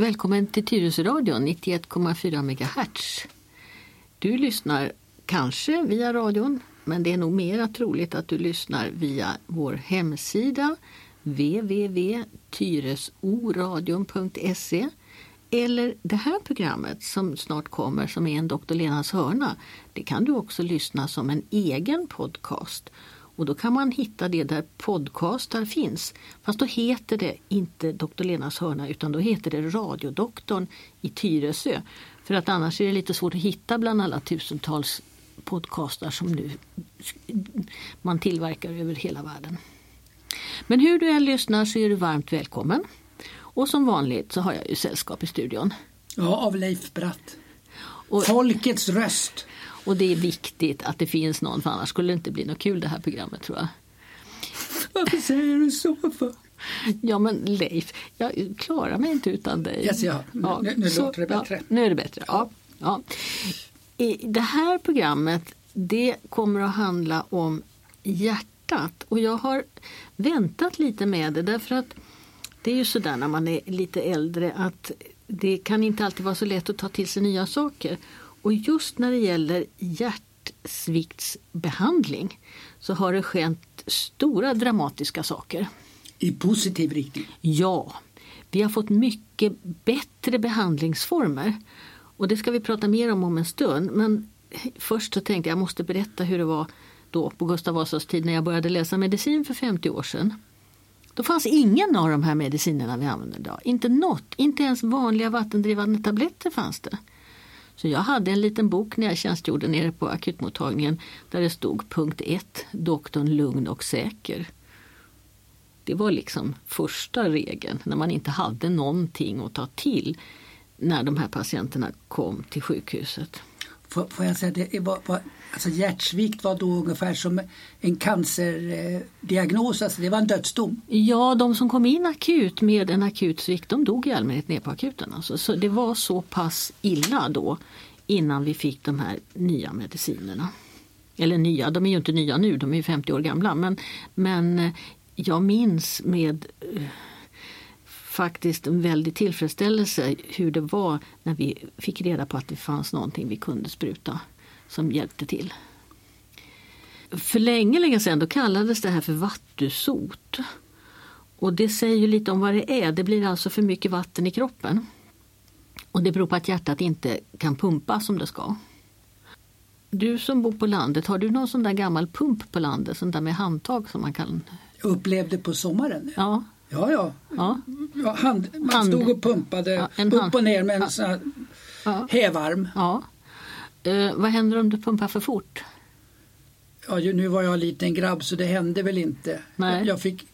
Välkommen till Tyresöradion 91,4 MHz. Du lyssnar kanske via radion men det är nog mer troligt att du lyssnar via vår hemsida www.tyresoradion.se eller det här programmet som snart kommer som är en Dr. Lenas hörna. Det kan du också lyssna som en egen podcast. Och då kan man hitta det där podcastar finns. Fast då heter det inte Dr. Lenas hörna utan då heter det Radiodoktorn i Tyresö. För att annars är det lite svårt att hitta bland alla tusentals podcastar som nu man tillverkar över hela världen. Men hur du än lyssnar så är du varmt välkommen. Och som vanligt så har jag ju sällskap i studion. Ja, av Leif Bratt. Och, Folkets röst. Och det är viktigt att det finns någon för annars skulle det inte bli något kul det här programmet tror jag. Varför säger du så för? Ja men Leif, jag klarar mig inte utan dig. Yes, ja. ja nu, nu så, låter det bättre. Ja, nu är det bättre. Ja. Ja. I det här programmet det kommer att handla om hjärtat och jag har väntat lite med det därför att det är ju sådär när man är lite äldre att det kan inte alltid vara så lätt att ta till sig nya saker. Och just när det gäller hjärtsviktsbehandling så har det skett stora dramatiska saker. I positiv riktning? Ja. Vi har fått mycket bättre behandlingsformer. Och det ska vi prata mer om om en stund. Men först så tänkte jag jag måste berätta hur det var då på Gustav Vasas tid när jag började läsa medicin för 50 år sedan. Då fanns ingen av de här medicinerna vi använder idag. Inte något, inte ens vanliga vattendrivande tabletter fanns det. Så jag hade en liten bok när jag tjänstgjorde nere på akutmottagningen där det stod punkt 1, doktorn lugn och säker. Det var liksom första regeln när man inte hade någonting att ta till när de här patienterna kom till sjukhuset. Får, får jag säga, det var, var, alltså hjärtsvikt var då ungefär som en cancerdiagnos, alltså det var en dödsdom? Ja, de som kom in akut med en akut svikt de dog i allmänhet ner på akuten. Alltså. Så det var så pass illa då innan vi fick de här nya medicinerna. Eller nya, de är ju inte nya nu, de är 50 år gamla. Men, men jag minns med eh, faktiskt en väldig tillfredsställelse hur det var när vi fick reda på att det fanns någonting vi kunde spruta som hjälpte till. För länge, länge sedan då kallades det här för vattusot. Och det säger ju lite om vad det är. Det blir alltså för mycket vatten i kroppen. Och det beror på att hjärtat inte kan pumpa som det ska. Du som bor på landet, har du någon sån där gammal pump på landet, sån där med handtag som man kan? Jag upplevde på sommaren. Ja. Ja, ja. ja. ja hand, man hand. stod och pumpade ja, upp och ner med en sån här ja. hävarm. Ja. Uh, vad händer om du pumpar för fort? Ja, nu var jag en liten grabb så det hände väl inte. Nej. Jag fick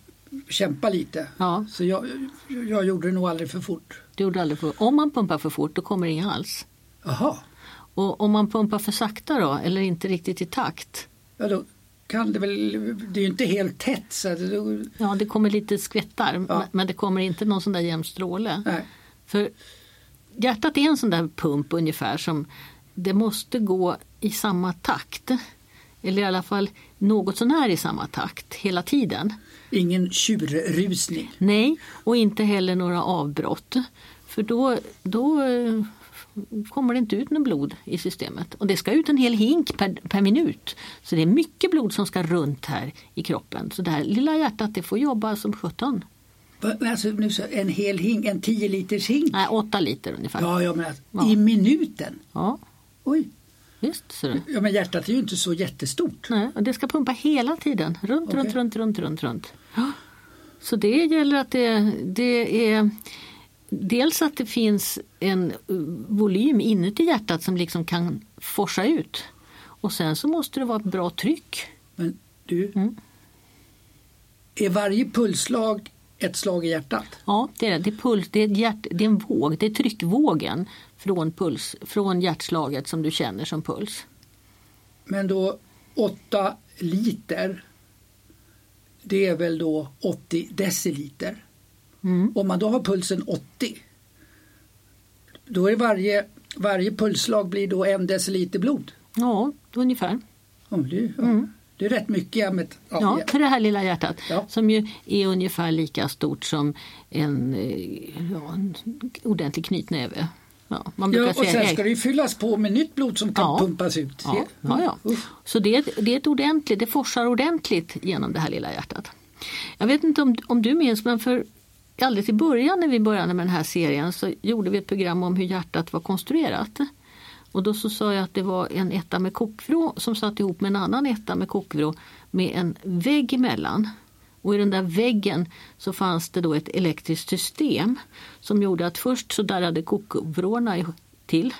kämpa lite. Ja. Så jag, jag gjorde det nog aldrig för fort. Du gjorde aldrig för, om man pumpar för fort då kommer det inga alls. Jaha. Och om man pumpar för sakta då eller inte riktigt i takt? Ja, då kan det väl, det är ju inte helt tätt. Så det, ja det kommer lite skvättar ja. men det kommer inte någon sån där jämn stråle. Nej. För hjärtat är en sån där pump ungefär som det måste gå i samma takt. Eller i alla fall något sånär i samma takt hela tiden. Ingen tjurrusning? Nej, och inte heller några avbrott. För då, då kommer det inte ut något blod i systemet. Och det ska ut en hel hink per, per minut. Så det är mycket blod som ska runt här i kroppen. Så det här lilla hjärtat det får jobba som sjutton. Alltså, en hel hink, en 10 liters hink? Nej, 8 liter ungefär. Ja, ja, men ja. I minuten? Ja. Oj. Visst, så det. Ja, men hjärtat är ju inte så jättestort. Nej, och det ska pumpa hela tiden. Runt, okay. runt, runt, runt, runt, runt. Så det gäller att det, det är dels att det finns en volym inuti hjärtat som liksom kan forsa ut. Och sen så måste det vara ett bra tryck. Men du, mm. är varje pulsslag ett slag i hjärtat? Ja, det är det. Det är, puls, det är, hjärt, det är en våg, det är tryckvågen från, puls, från hjärtslaget som du känner som puls. Men då 8 liter, det är väl då 80 deciliter? Mm. Om man då har pulsen 80 då är varje, varje pulsslag blir då en deciliter blod. Ja, ungefär. Ja, det, ja. Mm. Det är rätt mycket. Med, ja, ja, för det här lilla hjärtat ja. som ju är ungefär lika stort som en, eh, ja, en ordentlig knytnäve. Ja, man ja, och sen ska det ju fyllas på med nytt blod som kan ja. pumpas ut. Ja, ja, ja. Så det är, det är ett ordentligt, det forsar ordentligt genom det här lilla hjärtat. Jag vet inte om, om du minns men för alldeles i början när vi började med den här serien så gjorde vi ett program om hur hjärtat var konstruerat. Och då så sa jag att det var en etta med kokvrå som satt ihop med en annan etta med kokvrå med en vägg emellan. Och i den där väggen så fanns det då ett elektriskt system som gjorde att först så darrade kokvrårna till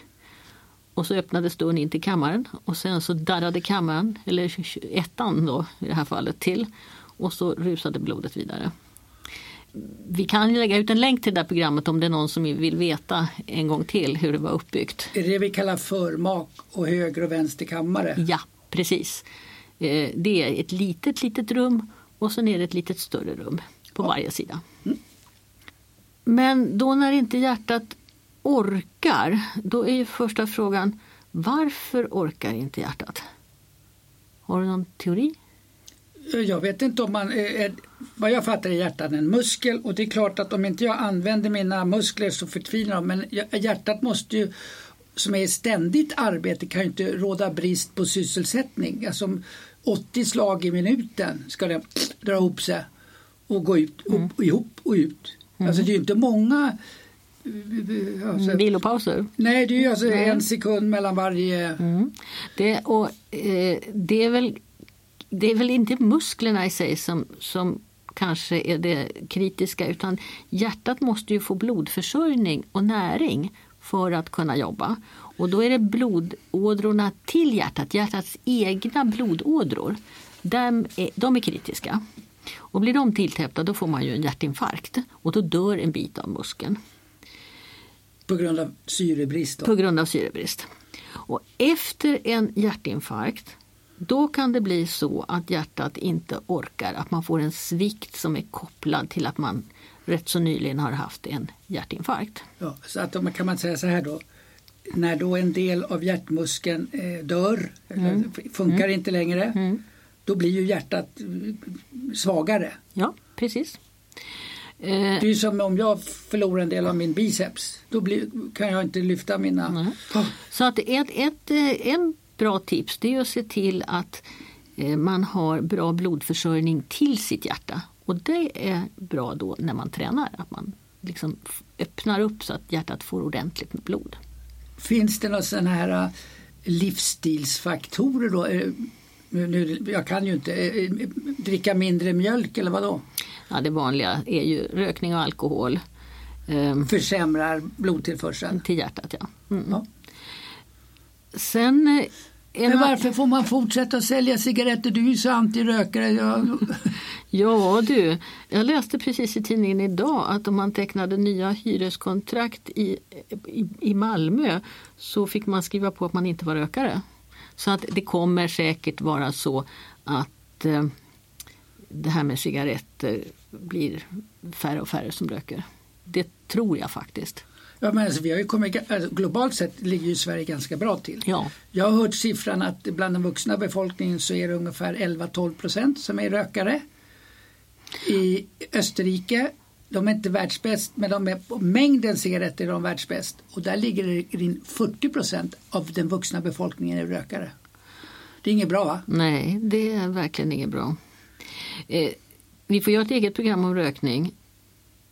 och så öppnades dörren in till kammaren och sen så darrade kammaren, eller ettan då i det här fallet, till och så rusade blodet vidare vi kan lägga ut en länk till det där programmet om det är någon som vill veta en gång till hur det var uppbyggt. Är det det vi kallar förmak och höger och vänster kammare? Ja, precis. Eh, det är ett litet, litet rum och sen är det ett litet större rum på ja. varje sida. Mm. Men då när inte hjärtat orkar, då är ju första frågan varför orkar inte hjärtat? Har du någon teori? Jag vet inte om man, är, vad jag fattar är hjärtat en muskel och det är klart att om inte jag använder mina muskler så förtvinar de men hjärtat måste ju som är i ständigt arbete kan ju inte råda brist på sysselsättning. Alltså 80 slag i minuten ska det dra ihop sig och gå ut, upp, mm. ihop och ut. Mm. Alltså det är ju inte många Alltså, Vilopauser? Nej, det är ju alltså en sekund mellan varje... Mm. Det, och, eh, det är väl det är väl inte musklerna i sig som, som kanske är det kritiska utan hjärtat måste ju få blodförsörjning och näring för att kunna jobba. Och då är det blodådrorna till hjärtat, hjärtats egna blodådror, de är, de är kritiska. Och blir de tilltäppta då får man ju en hjärtinfarkt och då dör en bit av muskeln. På grund av syrebrist? Då. På grund av syrebrist. Och efter en hjärtinfarkt då kan det bli så att hjärtat inte orkar, att man får en svikt som är kopplad till att man rätt så nyligen har haft en hjärtinfarkt. Ja, så att kan man säga så här då, när då en del av hjärtmuskeln eh, dör, mm. funkar mm. inte längre, mm. då blir ju hjärtat eh, svagare. Ja, precis. Det är som om jag förlorar en del av min biceps. Då blir, kan jag inte lyfta mina... Oh. Så att ett, ett, eh, en bra tips det är att se till att eh, man har bra blodförsörjning till sitt hjärta. Och det är bra då när man tränar, att man liksom öppnar upp så att hjärtat får ordentligt med blod. Finns det några sådana här eh, livsstilsfaktorer då? Eh, nu, jag kan ju inte, dricka mindre mjölk eller vad då? Ja, det vanliga är ju rökning och alkohol. Ehm, Försämrar blodtillförseln? Till hjärtat ja. Mm. ja. Sen eh, men varför får man fortsätta sälja cigaretter? Du är ju så antirökare. Ja. ja du, jag läste precis i tidningen idag att om man tecknade nya hyreskontrakt i, i, i Malmö så fick man skriva på att man inte var rökare. Så att det kommer säkert vara så att eh, det här med cigaretter blir färre och färre som röker. Det tror jag faktiskt. Ja, men alltså, vi har ju kommit, alltså, globalt sett ligger ju Sverige ganska bra till. Ja. Jag har hört siffran att bland den vuxna befolkningen så är det ungefär 11-12 procent som är rökare. I Österrike, de är inte världsbäst men de är på mängden cigaretter är de världsbäst. Och där ligger det in 40 procent av den vuxna befolkningen är rökare. Det är inget bra va? Nej, det är verkligen inget bra. Eh, vi får göra ett eget program om rökning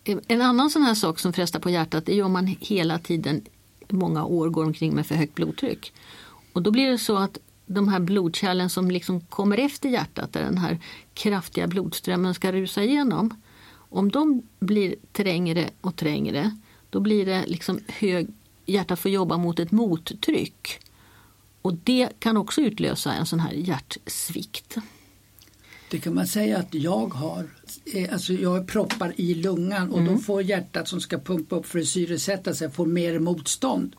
en annan sån här sak som frestar på hjärtat är om man hela tiden många år går omkring med för högt blodtryck. Och då blir det så att de här blodkärlen som liksom kommer efter hjärtat där den här kraftiga blodströmmen ska rusa igenom. Om de blir trängre och trängre då blir det liksom hög, hjärtat får jobba mot ett mottryck. Och det kan också utlösa en sån här hjärtsvikt. Det kan man säga att jag har. Eh, alltså jag proppar i lungan och mm. då får hjärtat som ska pumpa upp för att syresätta sig får mer motstånd.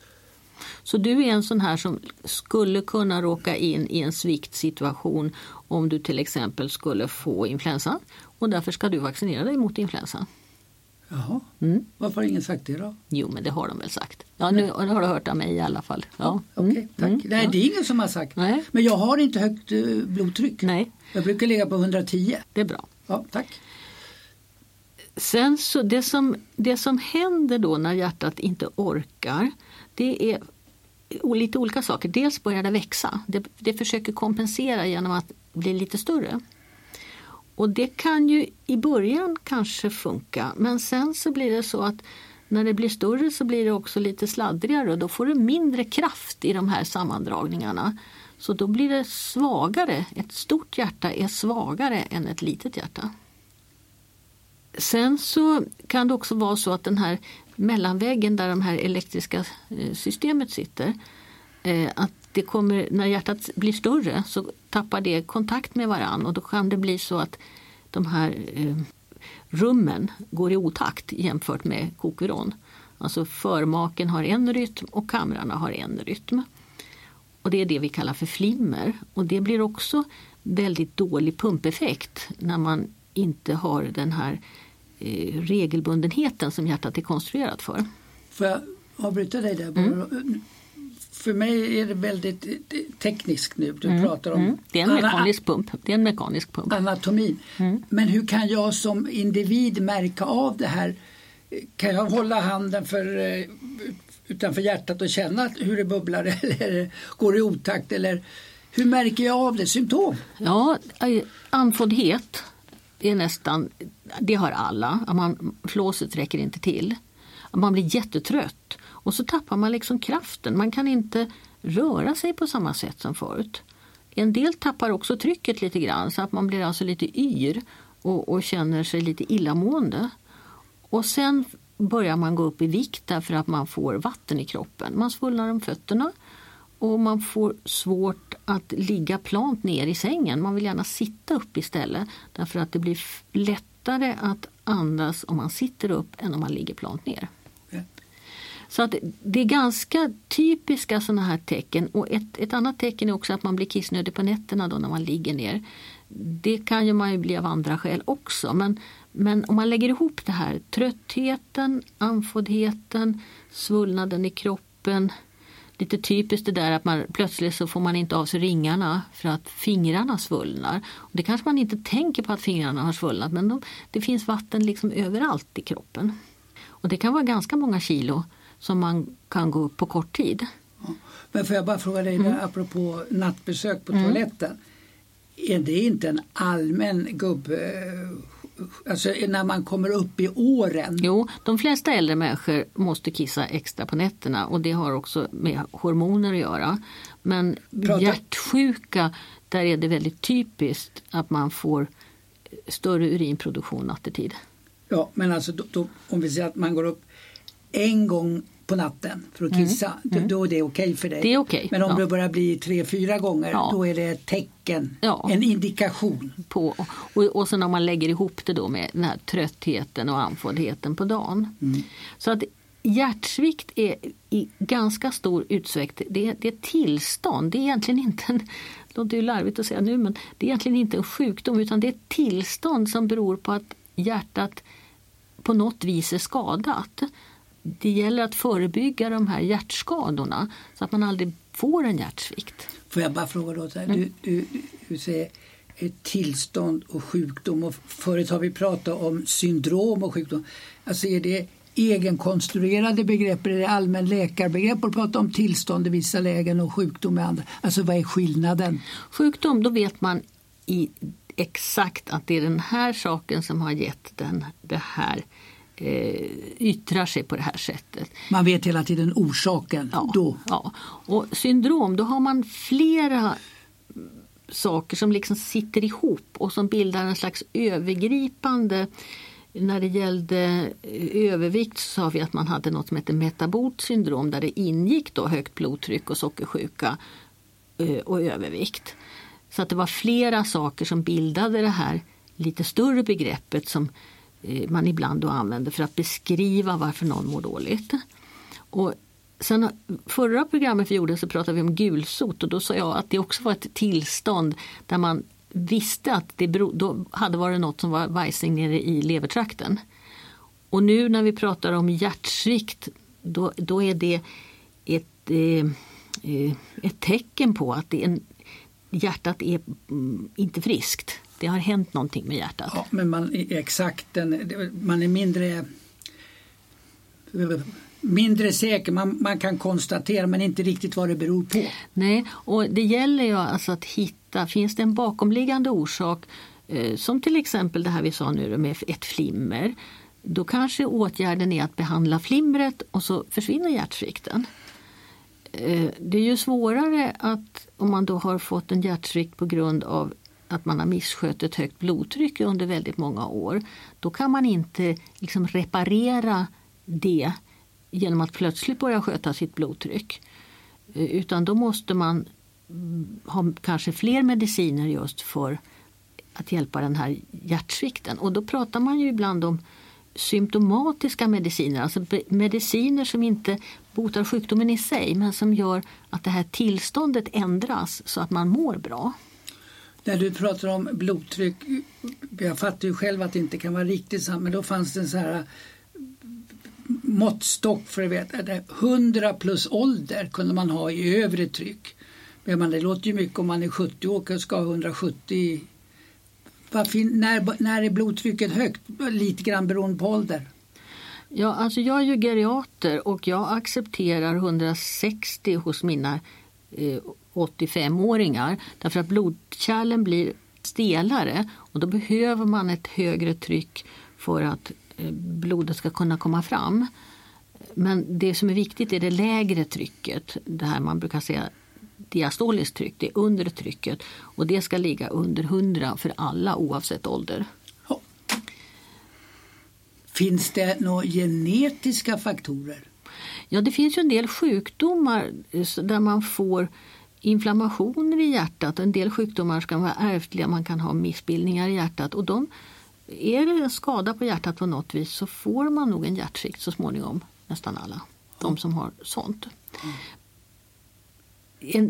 Så du är en sån här som skulle kunna råka in i en sviktsituation om du till exempel skulle få influensa och därför ska du vaccinera dig mot influensa. Jaha, mm. varför har ingen sagt det då? Jo men det har de väl sagt. Ja, nu har du hört av mig i alla fall. Ja. Okej, okay, tack. Mm, Nej, ja. det är ingen som har sagt. Nej. Men jag har inte högt uh, blodtryck. Nej. Jag brukar ligga på 110. Det är bra. Ja, tack. Sen så det som, det som händer då när hjärtat inte orkar det är lite olika saker. Dels börjar det växa. Det, det försöker kompensera genom att bli lite större. Och det kan ju i början kanske funka men sen så blir det så att när det blir större så blir det också lite sladdrigare och då får du mindre kraft i de här sammandragningarna. Så då blir det svagare. Ett stort hjärta är svagare än ett litet hjärta. Sen så kan det också vara så att den här mellanväggen där de här elektriska eh, systemet sitter eh, att det kommer, när hjärtat blir större så tappar det kontakt med varann och då kan det bli så att de här eh, rummen går i otakt jämfört med kokveron. Alltså förmaken har en rytm och kamrarna har en rytm. Och det är det vi kallar för flimmer. Och det blir också väldigt dålig pumpeffekt när man inte har den här eh, regelbundenheten som hjärtat är konstruerat för. Får jag avbryta dig där? Mm. För mig är det väldigt eh, tekniskt nu. Du mm. pratar om mm. det, är en mekanisk pump. det är en mekanisk pump. Anatomin. Mm. Men hur kan jag som individ märka av det här? Kan jag hålla handen för, eh, utanför hjärtat och känna hur det bubblar eller går i otakt? Eller hur märker jag av det? Symptom? Ja, andfåddhet är nästan, det har alla. Man, flåset räcker inte till. Man blir jättetrött och så tappar man liksom kraften. Man kan inte röra sig på samma sätt som förut. En del tappar också trycket lite grann så att man blir alltså lite yr och, och känner sig lite illamående. Och sen börjar man gå upp i vikt därför att man får vatten i kroppen. Man svullnar om fötterna och man får svårt att ligga plant ner i sängen. Man vill gärna sitta upp istället därför att det blir lättare att andas om man sitter upp än om man ligger plant ner. Så att det är ganska typiska sådana här tecken. Och ett, ett annat tecken är också att man blir kissnödig på nätterna då när man ligger ner. Det kan ju man ju bli av andra skäl också. Men, men om man lägger ihop det här, tröttheten, andfåddheten, svullnaden i kroppen, lite typiskt det där att man plötsligt så får man inte av sig ringarna för att fingrarna svullnar. Och det kanske man inte tänker på att fingrarna har svullnat men de, det finns vatten liksom överallt i kroppen. Och det kan vara ganska många kilo som man kan gå upp på kort tid. Men får jag bara fråga dig, mm. apropå nattbesök på mm. toaletten. Är det inte en allmän gubb... Alltså när man kommer upp i åren? Jo, de flesta äldre människor måste kissa extra på nätterna och det har också med hormoner att göra. Men Prata. hjärtsjuka, där är det väldigt typiskt att man får större urinproduktion nattetid. Ja, men alltså då, då, om vi säger att man går upp en gång på natten för att mm. kissa, mm. Då, då, är det okej okay för dig. Det är okay. Men om ja. det börjar bli tre, fyra gånger ja. då är det ett tecken, ja. en indikation. På, och, och sen om man lägger ihop det då med den här tröttheten och andfåddheten på dagen. Mm. Så att hjärtsvikt är i ganska stor utsträckning det, det är ett tillstånd. Det är egentligen inte en, det låter ju larvigt att säga nu, men det är egentligen inte en sjukdom utan det är ett tillstånd som beror på att hjärtat på något vis är skadat det gäller att förebygga de här hjärtskadorna så att man aldrig får en hjärtsvikt. Får jag bara fråga då, så här, mm. du, du, du säger ett tillstånd och sjukdom och förut har vi pratat om syndrom och sjukdom. Alltså är det egenkonstruerade begrepp, är det allmän läkarbegrepp att prata om tillstånd i vissa lägen och sjukdom i andra? Alltså vad är skillnaden? Sjukdom, då vet man i exakt att det är den här saken som har gett den, det här eh, yttrar sig på det här sättet. Man vet hela tiden orsaken ja, då? Ja. Och syndrom, då har man flera saker som liksom sitter ihop och som bildar en slags övergripande när det gällde övervikt så sa vi att man hade något som heter metabolt syndrom där det ingick då högt blodtryck och sockersjuka eh, och övervikt. Så att det var flera saker som bildade det här lite större begreppet som Eh, Eh, man ibland då använder för att beskriva varför någon mår dåligt. Och sen eh, förra programmet vi gjorde så pratade vi om gulsot och då sa jag att det också var ett tillstånd där man visste att det berod, då hade varit något som var vajsing nere i levertrakten. Och nu när vi pratar om hjärtsvikt då, då är det ett, eh, eh ett tecken på att det är hjärtat är mm, inte friskt. Det har hänt någonting med hjärtat. Ja, men man exakt den, man är mindre mindre säker. Man, man kan konstatera men inte riktigt vad det beror på. Nej, och det gäller ju alltså att hitta, finns det en bakomliggande orsak eh, som till exempel det här vi sa nu med ett flimmer. Då kanske åtgärden är att behandla flimret och så försvinner hjärtsvikten. Eh, det är ju svårare att om man då har fått en hjärtsvikt på grund av att man har misskött ett högt blodtryck under väldigt många år. Då kan man inte liksom reparera det genom att plötsligt börja sköta sitt blodtryck. Eh, utan då måste man mm, ha kanske fler mediciner just för att hjälpa den här hjärtsvikten. Och då pratar man ju ibland om symptomatiska mediciner, alltså mediciner som inte botar sjukdomen i sig men som gör att det här tillståndet ändras så att man mår bra. När du pratar om blodtryck, jag fattar ju själv att det inte kan vara riktigt sant men då fanns det en så här eh, måttstock för att veta 100 plus ålder kunde man ha i övre tryck. Men det låter ju mycket om man är 70 år och ska ha 170. när, när är blodtrycket högt? Lite grann beroende på ålder. Ja, alltså jag är ju geriater och jag accepterar 160 hos mina eh, 85-åringar därför att blodkärlen blir stelare och då behöver man ett högre tryck för att Eh, blodet ska kunna komma fram. Men det som är viktigt är det lägre trycket, det här man brukar säga diastoliskt tryck, det undre trycket och det ska ligga under 100 för alla oavsett ålder. Finns det några genetiska faktorer? Ja, det finns ju en del sjukdomar eh, där man får inflammationer i hjärtat. En del sjukdomar kan vara ärftliga, man kan ha missbildningar i hjärtat och de är det en skada på hjärtat på något vis så får man nog en hjärtsvikt så småningom, nästan alla. De som har sånt.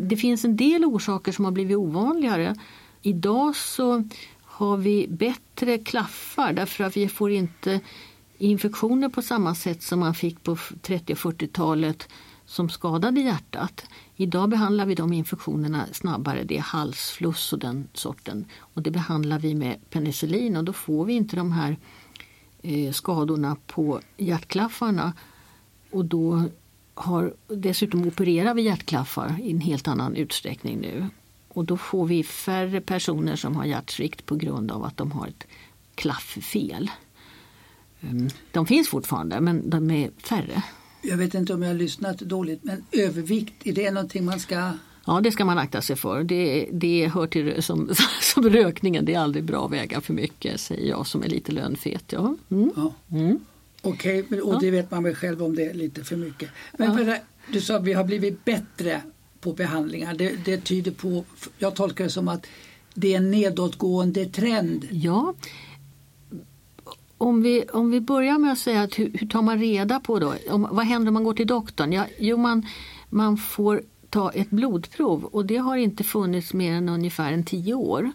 Det finns en del orsaker som har blivit ovanligare. Idag så har vi bättre klaffar därför att vi får inte infektioner på samma sätt som man fick på 30 och 40-talet som skadade hjärtat. Idag behandlar vi de infektionerna snabbare, det är halsfluss och den sorten. Och det behandlar vi med penicillin och då får vi inte de här eh, skadorna på hjärtklaffarna. Och då har, dessutom opererar vi hjärtklaffar i en helt annan utsträckning nu. Och då får vi färre personer som har hjärtsvikt på grund av att de har ett klafffel. Ehm, de finns fortfarande men de är färre jag vet inte om jag har lyssnat dåligt, men övervikt, är det någonting man ska Ja, det ska man akta sig för. Det, det hör till som, som rökningen, det är aldrig bra att väga för mycket, säger jag som är lite lönfet. Ja. Mm. ja. Mm. Okej, okay, och det vet man väl själv om det är lite för mycket. Men ja. du sa att vi har blivit bättre på behandlingar. Det, det tyder på, jag tolkar det som att det är en nedåtgående trend. Ja, om vi, om vi börjar med att säga att hur, hur tar man reda på då? Om, vad händer om man går till doktorn? Ja, jo, man, man får ta ett blodprov och det har inte funnits mer än ungefär en tio år.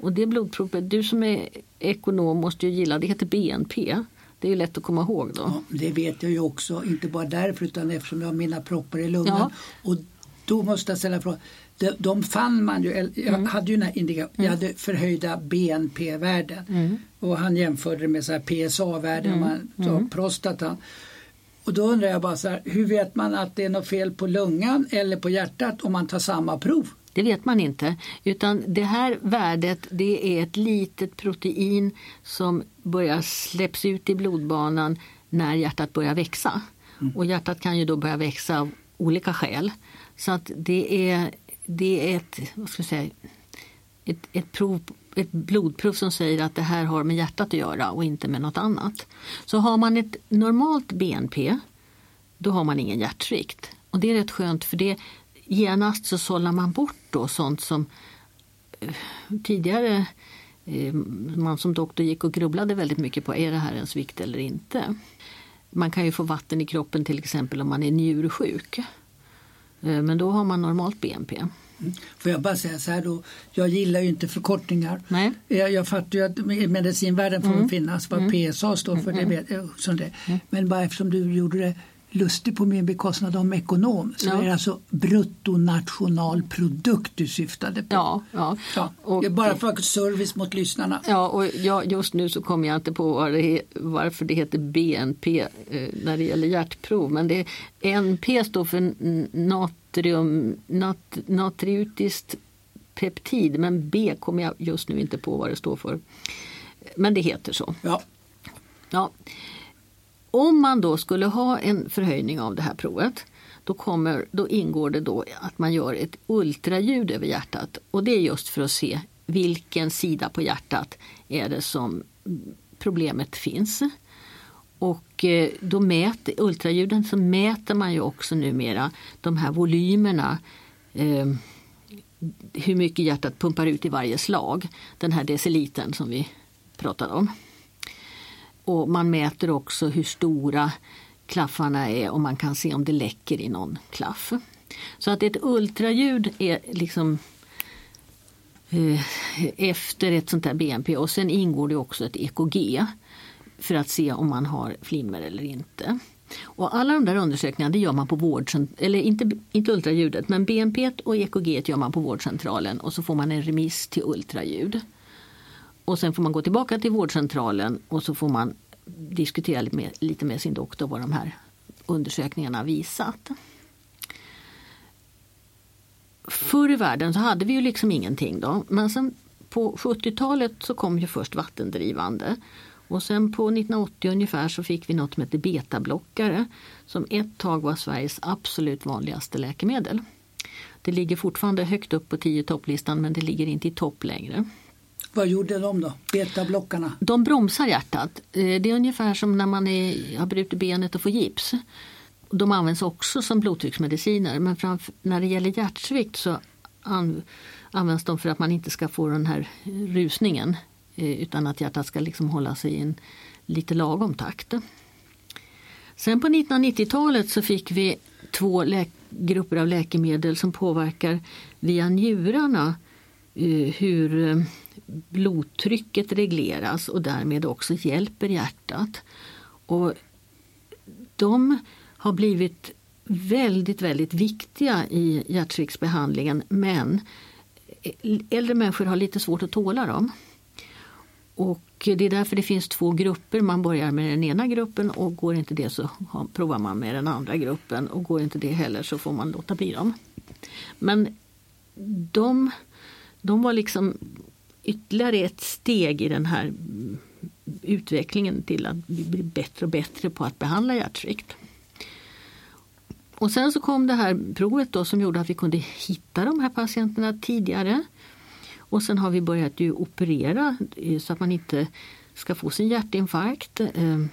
Och det blodprovet, du som är ekonom måste ju gilla, det heter BNP. Det är ju lätt att komma ihåg då. Ja, det vet jag ju också, inte bara därför utan eftersom jag har mina proppar i lungan. Ja. Och då måste jag ställa frågan, de, de fann man ju, jag mm. hade ju indika, jag hade förhöjda BNP-värden mm. och han jämförde det med PSA-värden, mm. man mm. prostatan. Och då undrar jag bara så här, hur vet man att det är något fel på lungan eller på hjärtat om man tar samma prov? Det vet man inte. Utan det här värdet det är ett litet protein som börjar släpps ut i blodbanan när hjärtat börjar växa. Mm. Och hjärtat kan ju då börja växa av olika skäl. Så att det är det är ett, vad ska jag säga, ett, ett, prov, ett blodprov som säger att det här har med hjärtat att göra och inte med något annat. Så har man ett normalt BNP då har man ingen hjärtsvikt. Och det är rätt skönt för det genast så sållar man bort då sånt som eh, tidigare eh, man som doktor gick och grubblade väldigt mycket på, är det här ens vikt eller inte? Man kan ju få vatten i kroppen till exempel om man är njursjuk. Eh, men då har man normalt BNP. Mm. Får jag bara säga så här då, jag gillar ju inte förkortningar. Nej. Jag, jag fattar ju att i medicinvärlden får mm. finnas vad mm. PSA står för, mm. det vet jag. Det. Mm. Men bara eftersom du gjorde det lustig på min bekostnad om ekonom så Ja. är det alltså bruttonationalprodukt du syftade på. Ja, ja. Ja, Och- det är bara för service mot lyssnarna. Ja, och jag, just nu så kommer jag inte på vad det, varför det heter BNP eh, när det gäller hjärtprov. Men det, NP står för natrium, nat, natriutiskt peptid men B kommer jag just nu inte på vad det står för. Men det heter så. Ja, Ja. Om man då skulle ha en förhöjning av det här provet då, kommer, då ingår det då att man gör ett ultraljud över hjärtat och det är just för att se vilken sida på hjärtat är det som problemet finns. Och eh, då mäter, ultraljuden så mäter man ju också numera de här volymerna eh, hur mycket hjärtat pumpar ut i varje slag. Den här deciliten som vi pratade om. Och man mäter också hur stora klaffarna är och man kan se om det läcker i någon klaff. Så att ett ultraljud är liksom eh, efter ett sånt här BNP och sen ingår det också ett EKG för att se om man har flimmer eller inte. Och alla de där undersökningarna det gör man på vårdcentralen, eller inte, inte ultraljudet men BNP och EKG gör man på vårdcentralen och så får man en remiss till ultraljud. Och sen får man gå tillbaka till vårdcentralen och så får man diskutera lite med, lite med sin doktor vad de här undersökningarna visat. Förr i världen så hade vi ju liksom ingenting då. Men sen på 70-talet så kom ju först vattendrivande. Och sen på 1980 ungefär så fick vi något som heter betablockare. Som ett tag var Sveriges absolut vanligaste läkemedel. Det ligger fortfarande högt upp på 10 topplistan men det ligger inte i topp längre vad gjorde de då? Betablockarna? De bromsar hjärtat. Eh, det är ungefär som när man är, har brutit benet och får gips. De används också som blodtrycksmediciner men framför, när det gäller hjärtsvikt så an, används de för att man inte ska få den här rusningen eh, utan att hjärtat ska liksom hålla sig i en lite lagom takt. Sen på 1990-talet så fick vi två grupper av läkemedel som påverkar via njurarna eh, hur blodtrycket regleras och därmed också hjälper hjärtat. Och de har blivit väldigt, väldigt viktiga i hjärtsviktsbehandlingen men äldre människor har lite svårt att tåla dem. Och det är därför det finns två grupper. Man börjar med den ena gruppen och går inte det så provar man med den andra gruppen och går inte det heller så får man låta bli dem. Men de, de var liksom ytterligare ett steg i den här utvecklingen till att vi blir bättre och bättre på att behandla hjärtsvikt. Och sen så kom det här provet då som gjorde att vi kunde hitta de här patienterna tidigare. Och sen har vi börjat ju operera eh, så att man inte ska få sin hjärtinfarkt. Eh,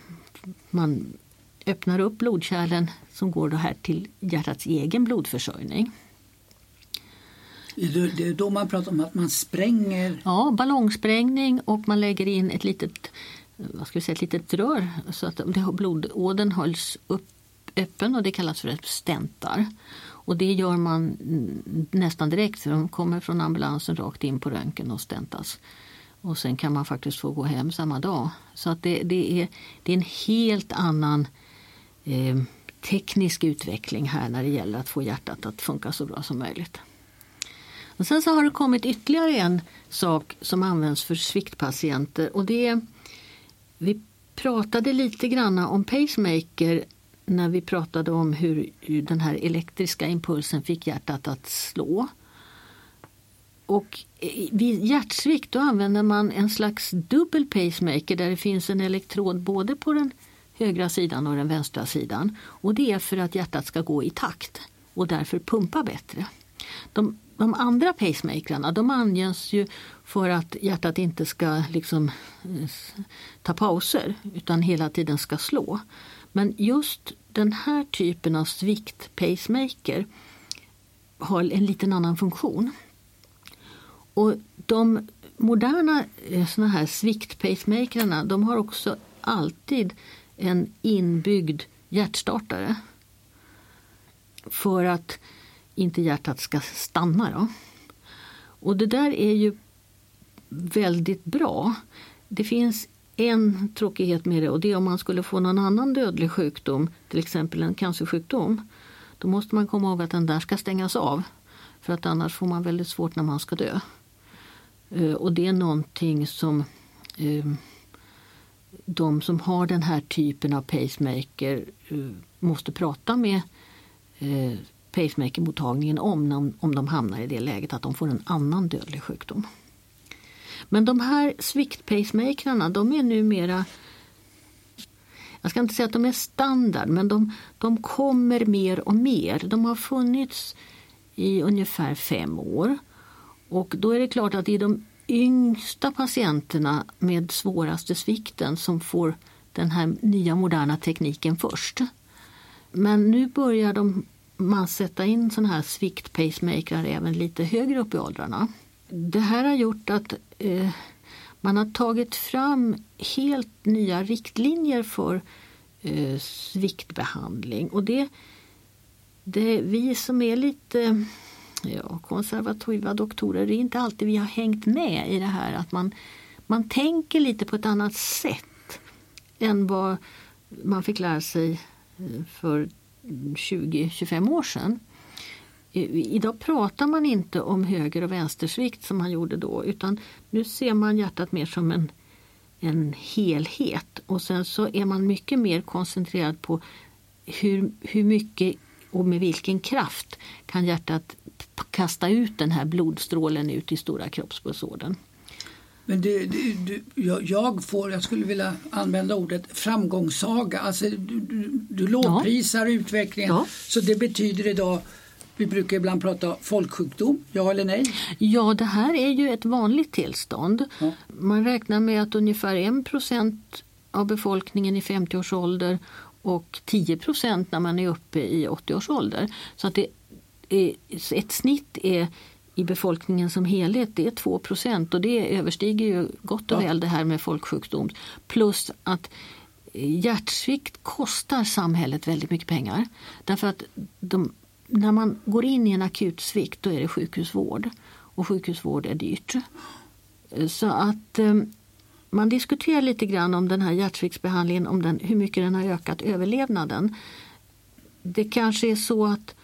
man öppnar upp blodkärlen som går då här till hjärtats egen blodförsörjning. Det är då man pratar om att man spränger Ja, ballongsprängning och man lägger in ett litet, vad ska vi säga, ett litet rör så att blodådern hålls upp, öppen och det kallas för stentar. Och det gör man nästan direkt för de kommer från ambulansen rakt in på röntgen och stentas. Och sen kan man faktiskt få gå hem samma dag. Så att det, det, är, det är en helt annan eh, teknisk utveckling här när det gäller att få hjärtat att funka så bra som möjligt. Och sen så har det kommit ytterligare en sak som används för sviktpatienter och det är, vi pratade lite grann om pacemaker när vi pratade om hur, den här elektriska impulsen fick hjärtat att slå. Och vid hjärtsvikt då använder man en slags dubbel pacemaker där det finns en elektrod både på den högra sidan och den vänstra sidan. Och det är för att hjärtat ska gå i takt och därför pumpa bättre. De, de andra pacemakrarna de används ju för att hjärtat inte ska liksom, eh, ta pauser utan hela tiden ska slå. Men just den här typen av svikt pacemaker har en liten annan funktion. Och de moderna eh, såna här svikt-pacemakrarna de har också alltid en inbyggd hjärtstartare. För att inte hjärtat ska stanna. Då. Och det där är ju väldigt bra. Det finns en tråkighet med det och det är om man skulle få någon annan dödlig sjukdom, till exempel en cancersjukdom. Då måste man komma ihåg att den där ska stängas av. För att annars får man väldigt svårt när man ska dö. Eh, och det är någonting som eh, de som har den här typen av pacemaker eh, måste prata med pacemakermottagningen om, om de hamnar i det läget att de får en annan dödlig sjukdom. Men de här sviktpacemakrarna de är numera jag ska inte säga att de är standard men de, de kommer mer och mer. De har funnits i ungefär fem år. Och då är det klart att det är de yngsta patienterna med svåraste svikten som får den här nya moderna tekniken först. Men nu börjar de, man sätta in sådana här sviktpacemaker även lite högre upp i åldrarna. Det här har gjort att eh, man har tagit fram helt nya riktlinjer för eh, sviktbehandling. Och det, det vi som är lite ja, konservativa doktorer, det är inte alltid vi har hängt med i det här att man, man tänker lite på ett annat sätt än vad man fick lära sig eh, för 20-25 år sedan. Idag pratar man inte om höger och vänstersvikt som man gjorde då utan nu ser man hjärtat mer som en, en helhet och sen så är man mycket mer koncentrerad på hur, hur mycket och med vilken kraft kan hjärtat kasta ut den här blodstrålen ut i stora kroppspulsådern. Men det, det, du, jag får, jag skulle vilja använda ordet framgångssaga. Alltså, du, du, du lovprisar ja. utvecklingen. Ja. Så det betyder idag vi brukar ibland prata folksjukdom, ja eller nej? Ja, det här är ju ett vanligt tillstånd. Ja. Man räknar med att ungefär 1% av befolkningen i 50 års ålder och 10% när man är uppe i 80 års ålder. Så att det är, ett snitt är i befolkningen som helhet det är 2 och det överstiger ju gott och väl det här med folksjukdom. Plus att hjärtsvikt kostar samhället väldigt mycket pengar. Därför att de när man går in i en akutsvikt då är det sjukhusvård och sjukhusvård är dyrt. Så att eh, man diskuterar lite grann om den här hjärtsviktsbehandlingen, om den, hur mycket den har ökat överlevnaden. Det kanske är så att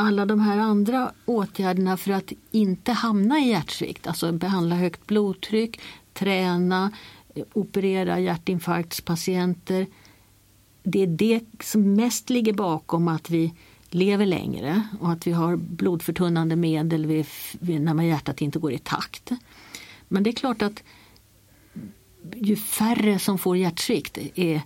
alla de här andra åtgärderna för att inte hamna i hjärtsvikt, alltså behandla högt blodtryck, träna, operera hjärtinfarktspatienter. Det är det som mest ligger bakom att vi lever längre och att vi har blodförtunnande medel vid, vid, när hjärtat inte går i takt. Men det är klart att ju färre som får hjärtsvikt är,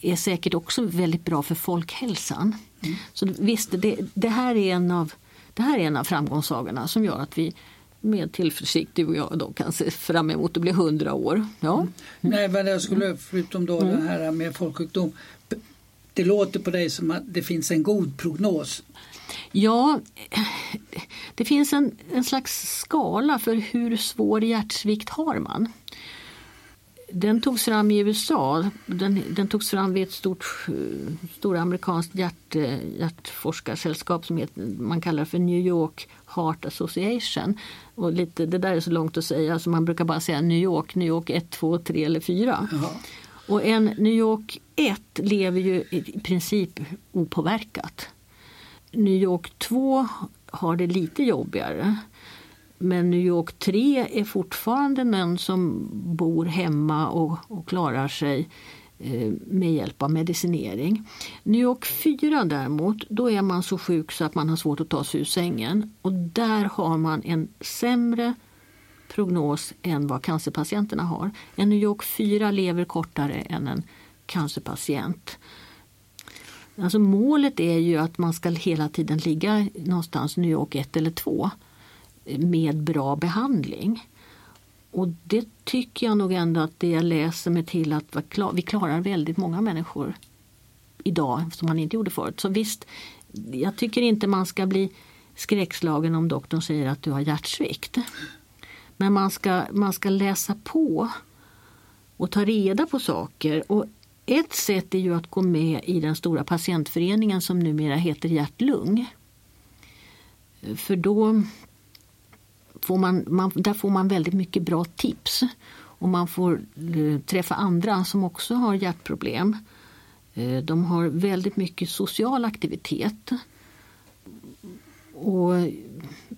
är säkert också väldigt bra för folkhälsan. Mm. Så visst, det, det, här är en av, det här är en av framgångssagorna som gör att vi med tillförsikt, du och jag, då, kan se fram emot att bli hundra år. Ja. Mm. Nej, men jag skulle, förutom då det här med folksjukdom, det låter på dig som att det finns en god prognos. Ja, det finns en, en slags skala för hur svår hjärtsvikt har man. Den togs fram i USA. Den, den togs fram vid ett stort, stort amerikanskt hjärt, hjärtforskarsällskap som heter, man kallar för New York Heart Association. Och lite, det där är så långt att säga så man brukar bara säga New York, New York 1, 2, 3 eller 4. Jaha. Och en New York 1 lever ju i princip opåverkat. New York 2 har det lite jobbigare. Men New York 3 är fortfarande någon som bor hemma och, och klarar sig eh, med hjälp av medicinering. New York 4 däremot, då är man så sjuk så att man har svårt att ta sig ur sängen. Och där har man en sämre prognos än vad cancerpatienterna har. En New York 4 lever kortare än en cancerpatient. Alltså målet är ju att man ska hela tiden ligga någonstans New York 1 eller 2 med bra behandling. Och det tycker jag nog ändå att det jag läser mig till att vi klarar väldigt många människor idag som man inte gjorde förut. Så visst, jag tycker inte man ska bli skräckslagen om doktorn säger att du har hjärtsvikt. Men man ska, man ska läsa på och ta reda på saker. Och ett sätt är ju att gå med i den stora patientföreningen som numera heter Hjärt-Lung. För då får man, man, där får man väldigt mycket bra tips och man får eh, träffa andra som också har hjärtproblem. Eh, de har väldigt mycket social aktivitet. Och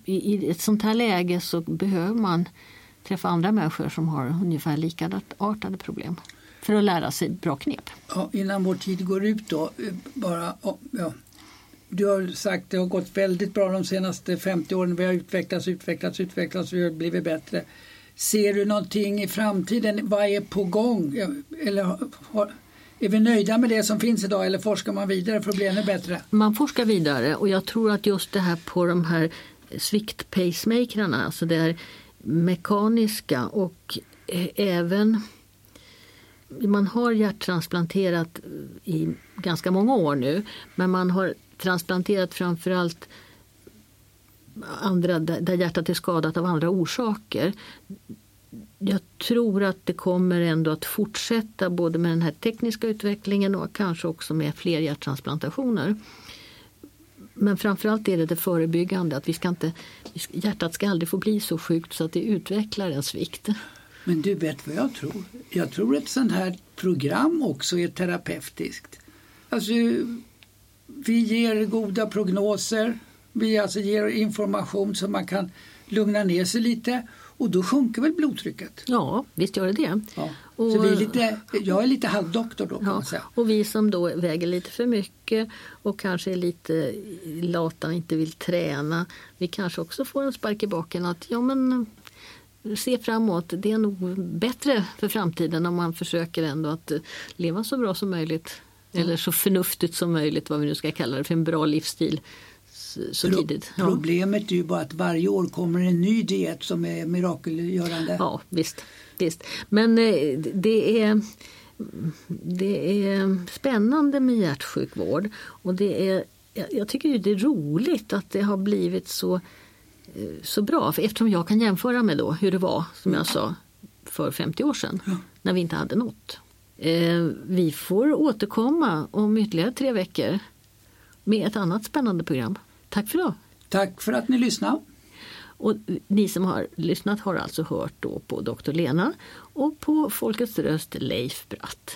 i ett sånt här läge så behöver man träffa andra människor som har ungefär likartade problem för att lära sig bra knep. Ja, innan vår tid går ut då, eh, bara, ja, du har sagt att det har gått väldigt bra de senaste 50 åren. Vi har utvecklats, utvecklats, utvecklats och vi har blivit bättre. Ser du någonting i framtiden? Vad är på gång? Eller har, är vi nöjda med det som finns idag eller forskar man vidare för att bli ännu bättre? Man forskar vidare och jag tror att just det här på de här sviktpacemakrarna, alltså det är mekaniska och eh, även man har hjärttransplanterat i ganska många år nu men man har transplanterat framförallt andra, där hjärtat är skadat av andra orsaker. Jag tror att det kommer ändå att fortsätta både med den här tekniska utvecklingen och kanske också med fler hjärttransplantationer. Men framförallt är det det förebyggande, att vi ska inte, hjärtat ska aldrig få bli så sjukt så att det utvecklar en svikt. Men du vet vad jag tror? Jag tror att ett sånt här program också är terapeutiskt. Alltså, vi ger goda prognoser, vi alltså ger information så man kan lugna ner sig lite och då sjunker väl blodtrycket? Ja, visst gör det det. Ja. Och, så vi är lite, jag är lite halvdoktor då ja. Och vi som då väger lite för mycket och kanske är lite lata och inte vill träna. Vi kanske också får en spark i baken att ja men se framåt. Det är nog bättre för framtiden om man försöker ändå att leva så bra som möjligt. Mm. Eller så förnuftigt som möjligt, vad vi nu ska kalla det, för en bra livsstil så Pro tidigt. Ja. Problemet är ju bara att varje år kommer en ny diet som är mirakelgörande. Ja visst, visst. men eh, det är det är spännande med hjärtsjukvård och det är, jag tycker det är roligt att det har blivit så, eh, så bra. För eftersom jag kan jämföra med då hur det var, som jag sa, för 50 år sedan ja. när vi inte hade något. Eh, vi får återkomma om ytterligare tre veckor med ett annat spännande program. Tack för idag. Tack för att ni lyssnade. Och ni som har lyssnat har alltså hört då på Dr. Lena och på Folkets röst Leif Bratt.